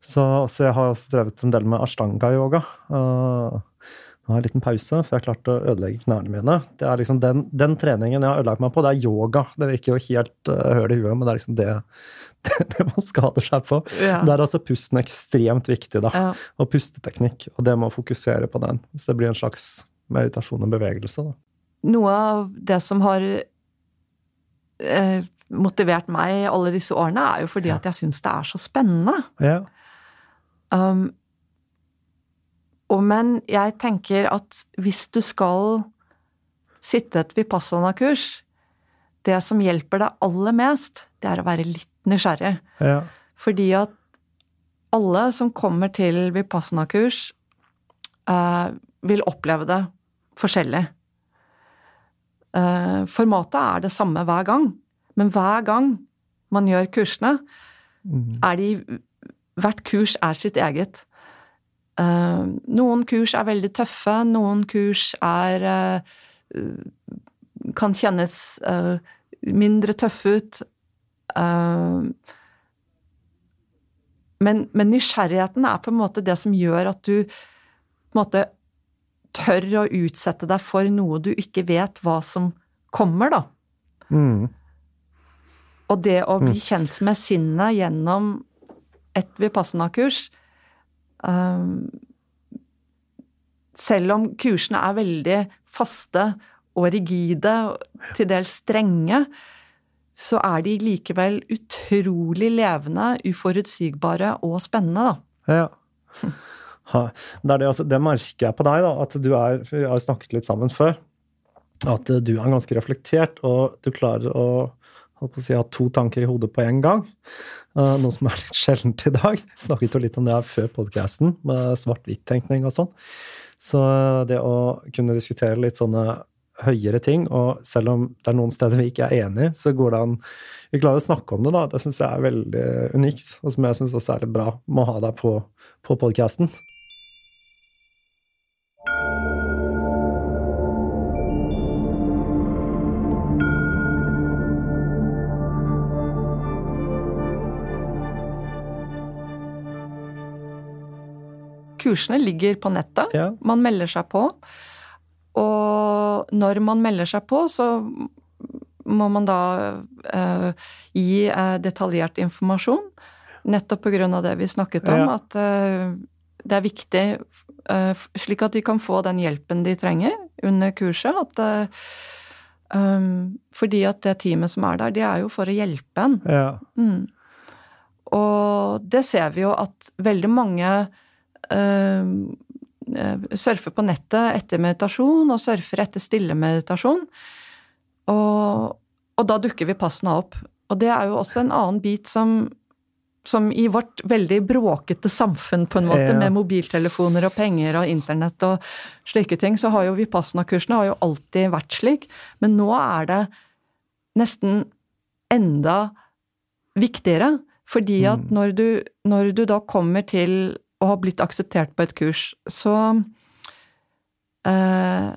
Så, så jeg har også drevet en del med ashtanga-yoga. Uh, jeg en liten pause, for jeg har klart å ødelegge knærne mine. Det er liksom den, den treningen jeg har ødelagt meg på, det er yoga. Det virker jo helt uh, høl i huet, men det er liksom det, det, det man skader seg på. Ja. Der er altså pusten ekstremt viktig, da. Ja. Og pusteteknikk. Og det med å fokusere på den. Så det blir en slags meditasjon og bevegelse, da. Noe av det som har eh, motivert meg alle disse årene, er jo fordi at jeg syns det er så spennende. Ja. Um, og men jeg tenker at hvis du skal sitte et vipassana-kurs, det som hjelper deg aller mest, det er å være litt nysgjerrig. ja. Fordi at alle som kommer til vipassana-kurs, eh, vil oppleve det forskjellig. Eh, formatet er det samme hver gang, men hver gang man gjør kursene, er de Hvert kurs er sitt eget. Eh, noen kurs er veldig tøffe, noen kurs er eh, Kan kjennes eh, mindre tøffe ut. Men, men nysgjerrigheten er på en måte det som gjør at du på en måte tør å utsette deg for noe du ikke vet hva som kommer, da. Mm. Og det å bli kjent med sinnet gjennom et vipassana-kurs Selv om kursene er veldig faste og rigide, og til dels strenge, så er de likevel utrolig levende, uforutsigbare og spennende, da. Ja. Det, det, altså, det merker jeg på deg, da, at du er Vi har snakket litt sammen før. At du er ganske reflektert, og du klarer å holdt på å si, ha to tanker i hodet på en gang. Uh, noe som er litt sjeldent i dag. Snakket jo litt om det her før podkasten, med svart-hvitt-tenkning og sånn. Så eh, det å kunne diskutere litt sånne høyere ting, og selv om det er noen steder vi ikke er enige, så går det an Vi klarer å snakke om det, da. Det syns jeg er veldig unikt, og som jeg syns også er litt bra med å ha deg på, på podkasten. Kursene ligger på nettet. Ja. Man melder seg på. Og når man melder seg på, så må man da eh, gi eh, detaljert informasjon. Nettopp på grunn av det vi snakket om, Ja. at eh, det er viktig eh, slik at de kan få den hjelpen de trenger under kurset. At, eh, um, fordi at det teamet som er der, de er jo for å hjelpe en. Ja. Mm. Og det ser vi jo at veldig mange surfer på nettet etter meditasjon, og surfer etter stille meditasjon. Og, og da dukker vi passene opp. Og det er jo også en annen bit som, som i vårt veldig bråkete samfunn, på en måte, Ja. med mobiltelefoner og penger og internett og slike ting, så har jo Vipassana-kursene har jo alltid vært slik. Men nå er det nesten enda viktigere. Fordi at Mm. når, du, når du da kommer til å har blitt akseptert på et kurs, så eh,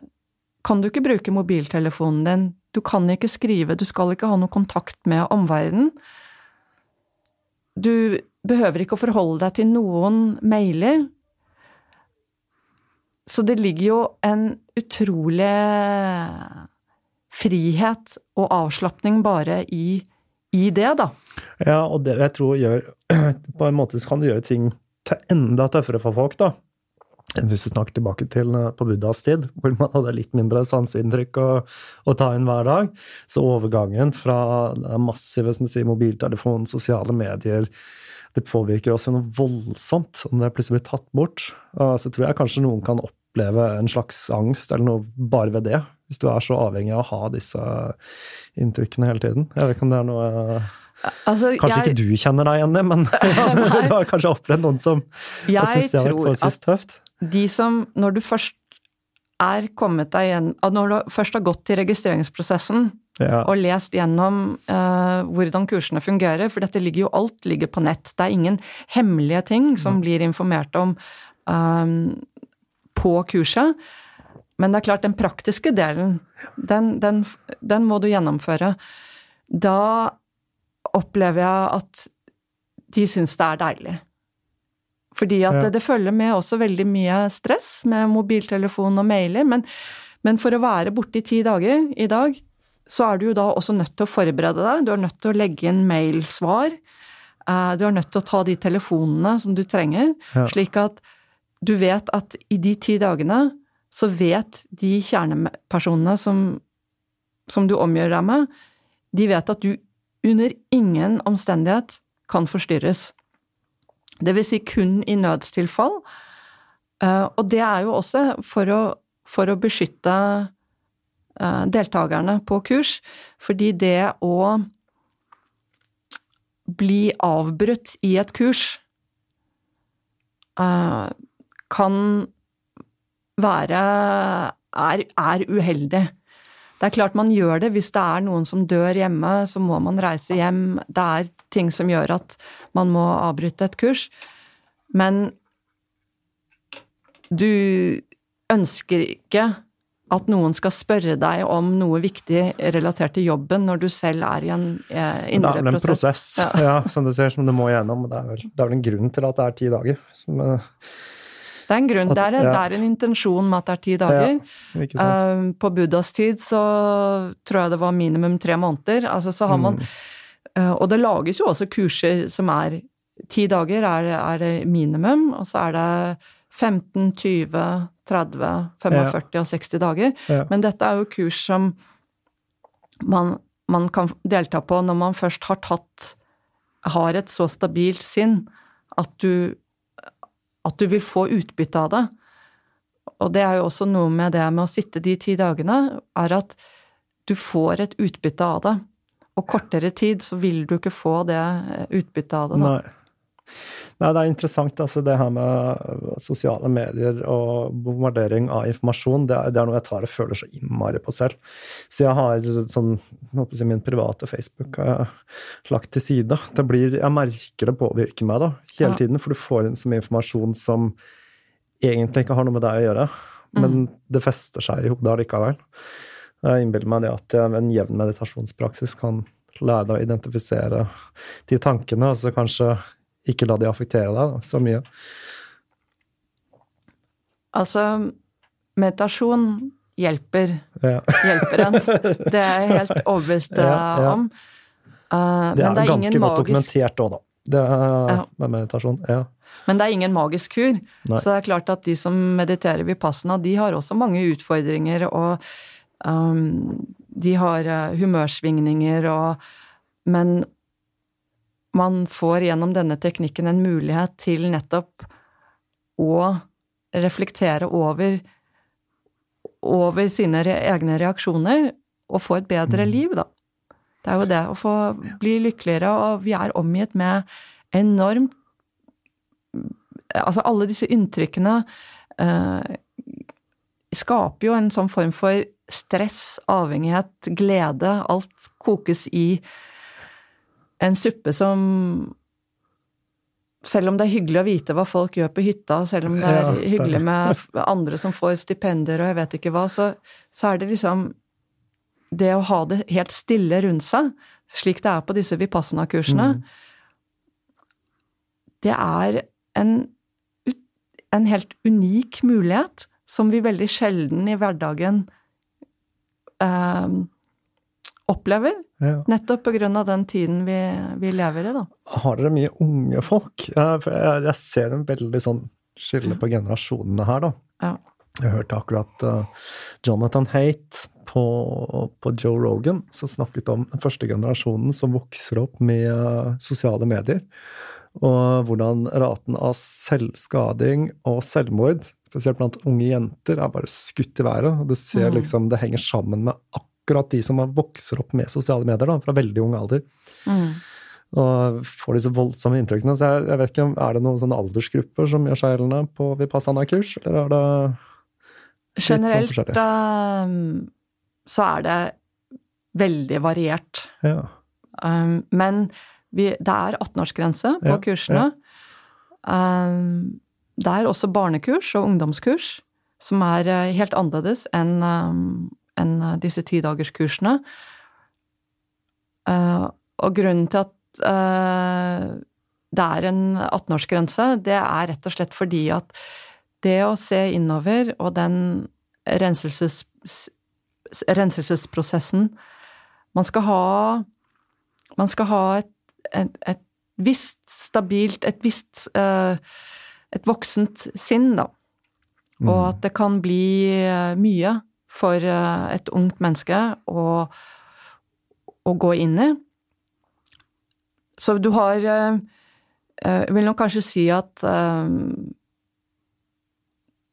kan du ikke bruke mobiltelefonen din. Du kan ikke skrive, du skal ikke ha noe kontakt med omverdenen. Du behøver ikke å forholde deg til noen mailer. Så det ligger jo en utrolig frihet og avslapning bare i, i det, da. Ja, og det jeg tror gjør På en måte kan det gjøre ting enda tøffere for folk, da. Enn hvis vi snakker tilbake til eh, på Buddhas tid, hvor man hadde litt mindre sanseinntrykk å, å ta inn hver dag. Så overgangen fra det massive som du sier, mobiltelefon, sosiale medier Det påvirker oss jo noe voldsomt om det plutselig blir tatt bort. Så tror jeg kanskje noen kan oppleve en slags angst eller noe bare ved det. Hvis du er så avhengig av å ha disse inntrykkene hele tiden. Jeg vet ikke om det er noe Altså, Kanskje jeg- ikke du kjenner deg igjen men du har kanskje opplevd noen som syntes det har vært forholdsvis tøft? de som Når du først er kommet deg igjen Når du først har gått til registreringsprosessen Ja. og lest gjennom uh, hvordan kursene fungerer, for dette ligger jo alt ligger på nett. Det er ingen hemmelige ting som blir informert om um, på kurset. Men det er klart, den praktiske delen, den, den, den må du gjennomføre. Da opplever jeg at de syns det er deilig. Fordi at Ja. det, det følger med også veldig mye stress med mobiltelefon og mailer, men, men for å være borte i ti dager i dag, så er du jo da også nødt til å forberede deg. Du er nødt til å legge inn mailsvar. eh, Du er nødt til å ta de telefonene som du trenger, Ja. slik at du vet at i de ti dagene så vet de kjernepersonene som, som du omgjør deg med, de vet at du under ingen omstendighet kan forstyrres. Det vil si kun i nødstilfall. Eh, Og det er jo også for å, for å beskytte eh, deltakerne på kurs, fordi det å bli avbrutt i et kurs eh, kan være er, er uheldig. Det er klart man gjør det hvis det er noen som dør hjemme, så må man reise hjem. Det er ting som gjør at man må avbryte et kurs. Men du ønsker ikke at noen skal spørre deg om noe viktig relatert til jobben når du selv er i en eh, Det er vel en prosess, Ja. ja. som du ser, som du må gjennom. Det er vel, det er vel en grunn til at det er ti dager. Som, eh, Det er en grunn, At- det er, en- ja. det er en intensjon med at det er ti dager. Ja? Eh, på Buddhas tid så tror jeg det var minimum tre måneder. Altså så har man Mm. eh, Og det lages jo også kurser som er ti dager er, er det minimum, og så er det 15, 20, 30, 45 og 60 dager. Ja. Men dette er jo kurs som man, man kan delta på når man først har tatt Har et så stabilt sinn at du at du vil få utbytte av det. Og det er jo også noe med det med å sitte de ti dagene, er at du får et utbytte av det. Og kortere tid så vil du ikke få det eh, utbyttet av det. Da. Nei. Nei, det er interessant, altså det her med sosiale medier og bombardering av informasjon. Det er, det er noe jeg tar og føler så innmari på selv. Så jeg har sånn jeg Min private Facebook har lagt til side. Det blir, Jeg merker det påvirker meg da, hele Ja. tiden, for du får inn så mye informasjon som egentlig ikke har noe med deg å gjøre. Men det fester seg i hodet likevel. Jeg innbiller meg det at en jevn meditasjonspraksis kan lære deg å identifisere de tankene, og så kanskje ikke la de affektere deg da, så mye. Altså, meditasjon hjelper. Ja. Hjelper en. Det er jeg helt overbevist Ja, ja. om. Uh, Det er, det er ganske godt dokumentert òg, da. Det er med meditasjon. Ja. Men det er ingen magisk kur. Nei. Så det er klart at de som mediterer vipassana, de har også mange utfordringer, og um, de har eh, humørsvingninger og Men man får gjennom denne teknikken en mulighet til nettopp å reflektere over over sine egne reaksjoner og få et bedre liv, da. Det er jo det, å få bli lykkeligere, og vi er omgitt med enormt Altså, alle disse inntrykkene eh, skaper jo en sånn form for stress, avhengighet, glede. Alt kokes i en suppe som selv om det er hyggelig å vite hva folk gjør på hytta, selv om det er Ja, hyggelig det. med andre som får stipender og jeg vet ikke hva, så, så er det liksom Det å ha det helt stille rundt seg, slik det er på disse vipassana-kursene, det er en, en helt unik mulighet som vi veldig sjelden i hverdagen eh, opplever. Ja. Nettopp av den tiden vi, vi lever i, da. Har dere mye unge folk? Jeg, jeg ser en veldig sånn skille på generasjonene her, da. Ja. Jeg hørte akkurat eh, Jonathan Haight på, på Joe Rogan, som snakket om den første generasjonen som vokser opp med eh, sosiale medier. Og hvordan raten av selvskading og selvmord, spesielt blant unge jenter, er bare skutt i været. Og du ser Mm. liksom det henger sammen med akkurat de som vokser opp med sosiale medier, da, fra veldig ung alder og får disse voldsomme inntrykkene. Så jeg, jeg vet ikke Er det noen sånne aldersgrupper som gjør seg gjeldende på Vipassana-kurs, eller er det litt sånn Generelt forskjellig? eh, så er det veldig variert. Ja. Um, men vi, det er 18-årsgrense på Ja, kursene. Um, det er også barnekurs og ungdomskurs, som er eh, helt annerledes enn um, enn eh, disse tidagerskursene. Uh, og grunnen til at uh, det er en 18-årsgrense, det er rett og slett fordi at det å se innover og den renselses, renselsesprosessen Man skal ha Man skal ha et, et, et visst stabilt Et visst Et voksent sinn, da. Og at det kan bli eh, mye for eh, et ungt menneske å, å gå inn i. Så du har eh, eh, Jeg vil nok kanskje si at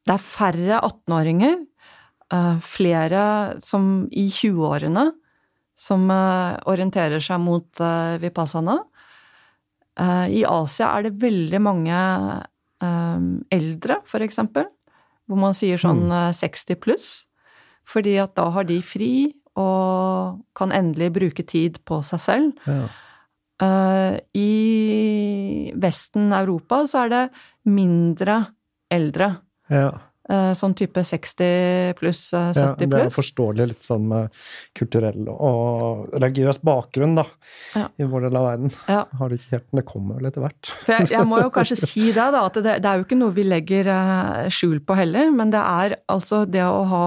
det er færre 18-åringer, eh, flere som i 20-årene, som orienterer seg mot vipassana. I Asia er det veldig mange eldre, for eksempel, hvor man sier sånn eh, 60 pluss. Fordi at da har de fri og kan endelig bruke tid på seg selv. Ja. Uh, I Vesten, Europa, så er det mindre eldre. ja. eh, sånn type 60 pluss, eh, Ja, det er forståelig litt sånn med kulturell og religiøs bakgrunn, da, Ja. i vår del av verden. Ja. Har det ikke helt, men det kommer vel etter hvert. For jeg, jeg må jo kanskje si det, da, at det, det er jo ikke noe vi legger skjul på heller, men det er altså det å ha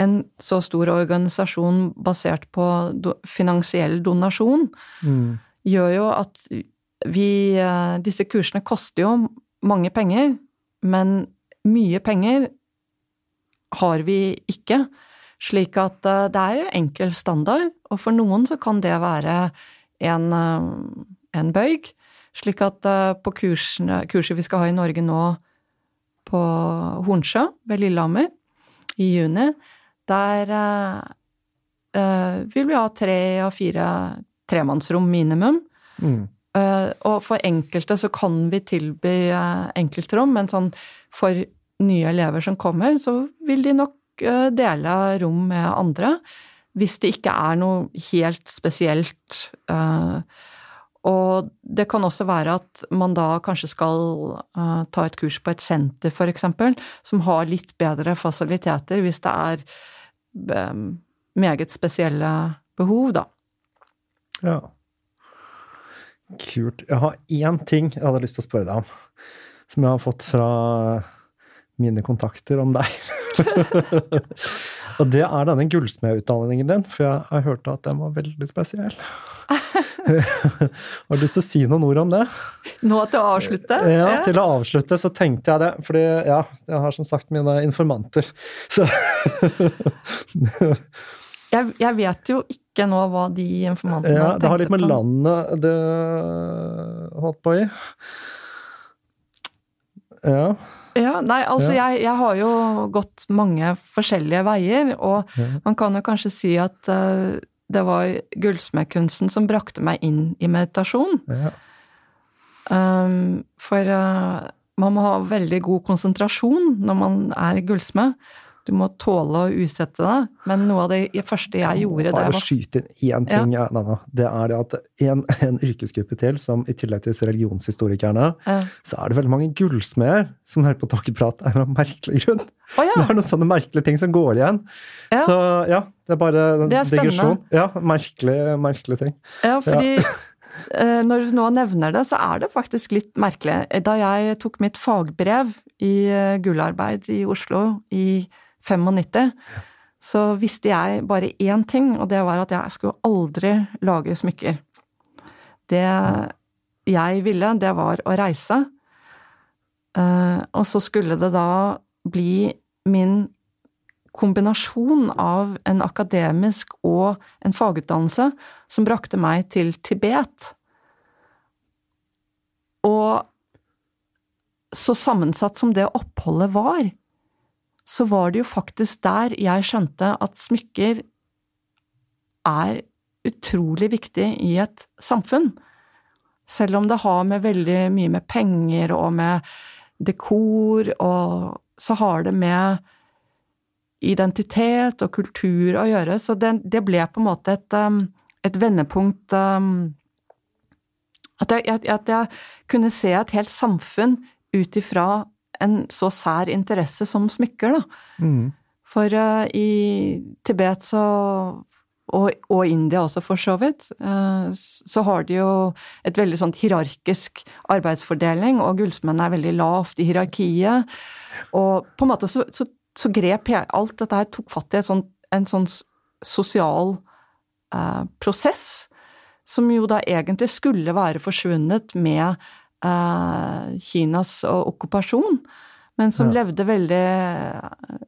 en så stor organisasjon basert på do, finansiell donasjon, Mm. gjør jo at vi eh, Disse kursene koster jo mange penger, men mye penger har vi ikke. Slik at eh, det er enkel standard, og for noen så kan det være en, eh, en bøyg. Slik at på kursene, kurset vi skal ha i Norge nå på Hornsjø ved Lillehammer i juni, der eh, eh, vil vi ha tre og fire tremannsrom minimum. Mm. Eh, og for enkelte så kan vi tilby eh, enkeltrom, men sånn for nye elever som kommer, så vil de nok eh, dele rom med andre. Hvis det ikke er noe helt spesielt. eh, og det kan også være at man da kanskje skal uh, ta et kurs på et senter, eksempel, som har litt bedre fasiliteter hvis det er meget spesielle behov, da. Ja. Kult. Jeg har én ting jeg hadde lyst til å spørre deg om, som jeg har fått fra mine kontakter om deg. og det er denne gullsmedutdanningen din, for jeg har hørt at den var veldig spesiell. Har du lyst til å si noen ord om det? Nå til å avslutte? Ja, til å avslutte så tenkte jeg det. Fordi ja, jeg har som sagt mine informanter. Så jeg, jeg, vet jo ikke nå hva de informantene ja, tenkte på. Det har litt med landet det holdt på i. Ja. Ja, nei, altså Ja. jeg, jeg har jo gått mange forskjellige veier, og Ja. man kan jo kanskje si at uh, det var gullsmedkunsten som brakte meg inn i meditasjon. ja. Um, for uh, man må ha veldig god konsentrasjon når man er gullsmed. Du må tåle å usette deg. Men noe av det første jeg gjorde Bare jeg var skyte inn én ting, ja. Nana. Det er det at en, en yrkesgruppe til, som i tillegg til religionshistorikerne, Ja. så er det veldig mange gullsmeder som hører på Tokkeprat av en eller annen merkelig grunn. Oh, ja! Det er noen sånne merkelige ting som går igjen. Ja. Så ja, det er bare en Det er digresjon. Ja, merkelig, merkelig ting. Ja, fordi ja. når du nå nevner det, så er det faktisk litt merkelig. Da jeg tok mitt fagbrev i eh, gullarbeid i Oslo i 95, så visste jeg bare én ting, og det var at jeg skulle aldri lage smykker. Det jeg ville, det var å reise. Eh, og så skulle det da bli min kombinasjon av en akademisk og en fagutdannelse som brakte meg til Tibet. Og så sammensatt som det oppholdet var, så var det jo faktisk der jeg skjønte at smykker er utrolig viktig i et samfunn. Selv om det har med veldig mye med penger og med dekor og Så har det med identitet og kultur å gjøre. Så det, det ble på en måte et, um, et vendepunkt um, at, jeg, at jeg kunne se et helt samfunn ut ifra en så sær interesse som smykker, da. Mm. For uh, i Tibet så og, og India også, for så vidt, uh, så har de jo et veldig sånn hierarkisk arbeidsfordeling, og gullsmennene er veldig lavt i hierarkiet. Og på en måte så, så, så grep jeg alt dette her, tok fatt i sånt, en sånn sosial uh, prosess, som jo da egentlig skulle være forsvunnet med uh, Kinas okkupasjon, men som Ja. levde veldig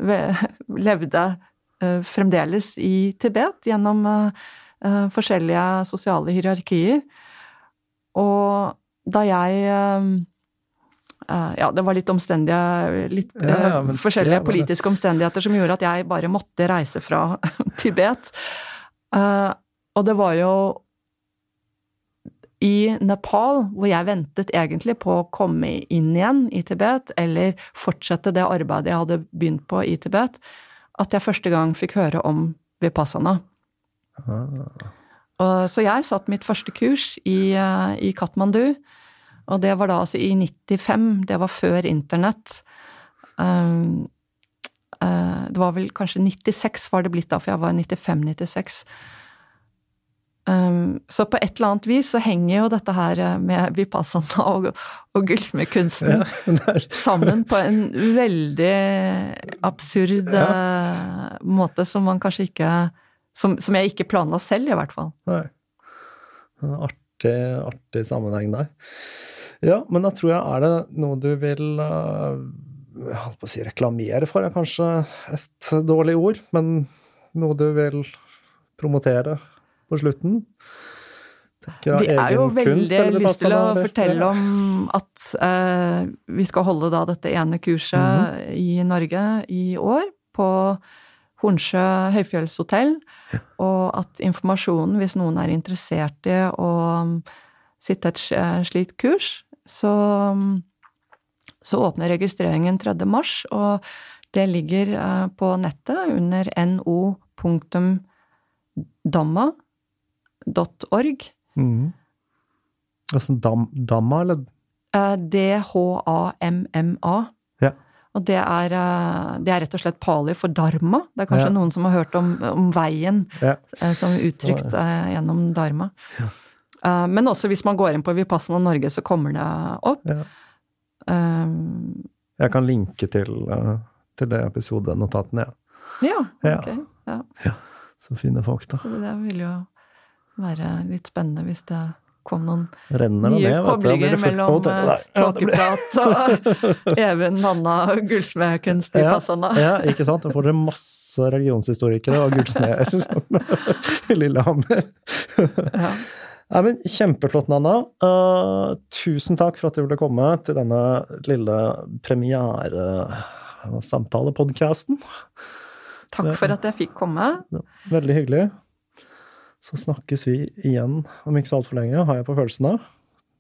ve- Levde eh, fremdeles i Tibet gjennom eh, eh, forskjellige sosiale hierarkier. Og da jeg eh, eh, Ja, det var litt omstendige litt, Ja, eh, men Forskjellige politiske omstendigheter som gjorde at jeg bare måtte reise fra Tibet. Eh, og det var jo i Nepal, hvor jeg ventet egentlig på å komme inn igjen i Tibet, eller fortsette det arbeidet jeg hadde begynt på i Tibet, at jeg første gang fikk høre om Vipassana. Og, så jeg satt mitt første kurs i, eh, i Katmandu, og det var da altså i 95, det var før internett. Um, eh, det var vel kanskje 96 var det blitt da, for jeg var 95-96. Um, så på et eller annet vis så henger jo dette her eh, med Vipassana og, og gullsmedkunsten Ja, sammen på en veldig absurd ja. måte som man kanskje ikke som, som jeg ikke planla selv, i hvert fall. nei. En artig, artig sammenheng der. Ja, men da tror jeg er det noe du vil eh, jeg holdt på å si reklamere for, er kanskje et dårlig ord, men noe du vil promotere på slutten? Tenker Vi er jo veldig kunst, lyst til å fortelle om at eh, vi skal holde da dette ene kurset Mhm. i Norge i år, på Hornsjø høyfjellshotell, og at informasjonen, hvis noen er interessert i å um, sitte et eh, slikt kurs, så, um, så åpner registreringen 3. mars, og det ligger eh, på nettet under no.damma.org. Mm. Altså dam, Damma, eller? Eh, D-H-A-M-M-A. Ja. Og det er, eh, det er rett og slett pali for dharma. Det er kanskje Ja. noen som har hørt om, om veien Ja. eh, som uttrykt ja. gjennom dharma. Men også hvis man går inn på Vipassana Norge, så kommer det opp. Ja. Um, Jeg kan linke til, til det episodenotatene, ja. ja, Ja. ok. Ja. Så finner folk da. Det vil jo være litt spennende hvis det kom noen Renner nye ned, koblinger det mellom eh, tåkeprat og Even Nanna gullsmedkunst i Ja, Passanda. Ja, ikke sant? Da får dere masse religionshistorikere og gullsmeder i Lillehammer. Ja. Nei, men Kjempeflott, Nanna. Uh, tusen takk for at du ville komme til denne lille premiere-samtale-podkasten. Takk for at jeg fikk komme. Veldig hyggelig. Så snakkes vi igjen om ikke så altfor lenge, har jeg på følelsen av.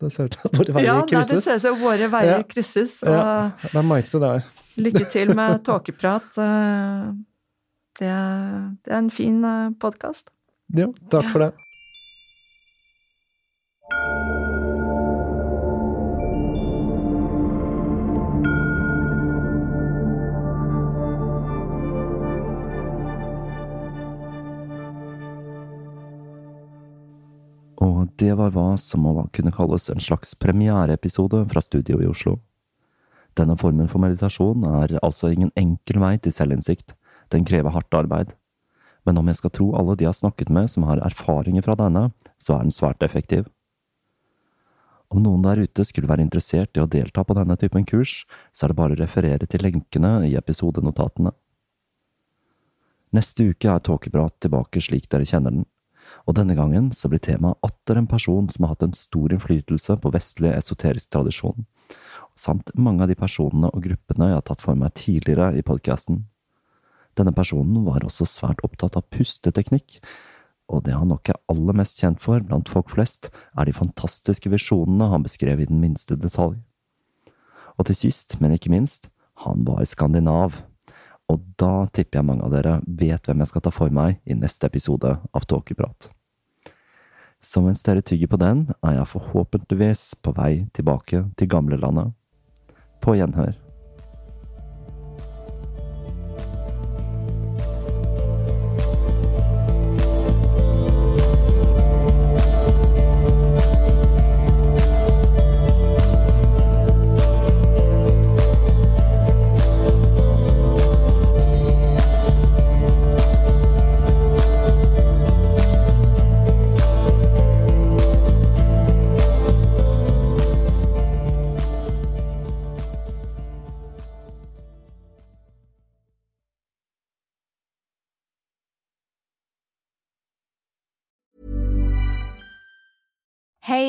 Det ser ut til at våre veier Ja, nei, det ser ut som våre veier Ja. krysses. Og Ja, det er merket det der. lykke til med tåkeprat. eh, Det, det er en fin podkast. Jo, takk for det. Og det var hva som må kunne kalles en slags premiereepisode fra studio i Oslo. Denne formen for meditasjon er altså ingen enkel vei til selvinnsikt, den krever hardt arbeid. Men om jeg skal tro alle de jeg har snakket med som har erfaringer fra denne, så er den svært effektiv. Om noen der ute skulle være interessert i å delta på denne typen kurs, så er det bare å referere til lenkene i episodenotatene. Neste uke er Tåkeprat tilbake slik dere kjenner den, og denne gangen så blir temaet atter en person som har hatt en stor innflytelse på vestlig esoterisk tradisjon, samt mange av de personene og gruppene jeg har tatt for meg tidligere i podkasten. Denne personen var også svært opptatt av pusteteknikk, og det han nok er aller mest kjent for blant folk flest, er de fantastiske visjonene han beskrev i den minste detalj. Og til sist, men ikke minst, han var skandinav. Og da tipper jeg mange av dere vet hvem jeg skal ta for meg i neste episode av Tåkeprat. Så mens dere tygger på den, er jeg forhåpentligvis på vei tilbake til gamlelandet. På gjenhør.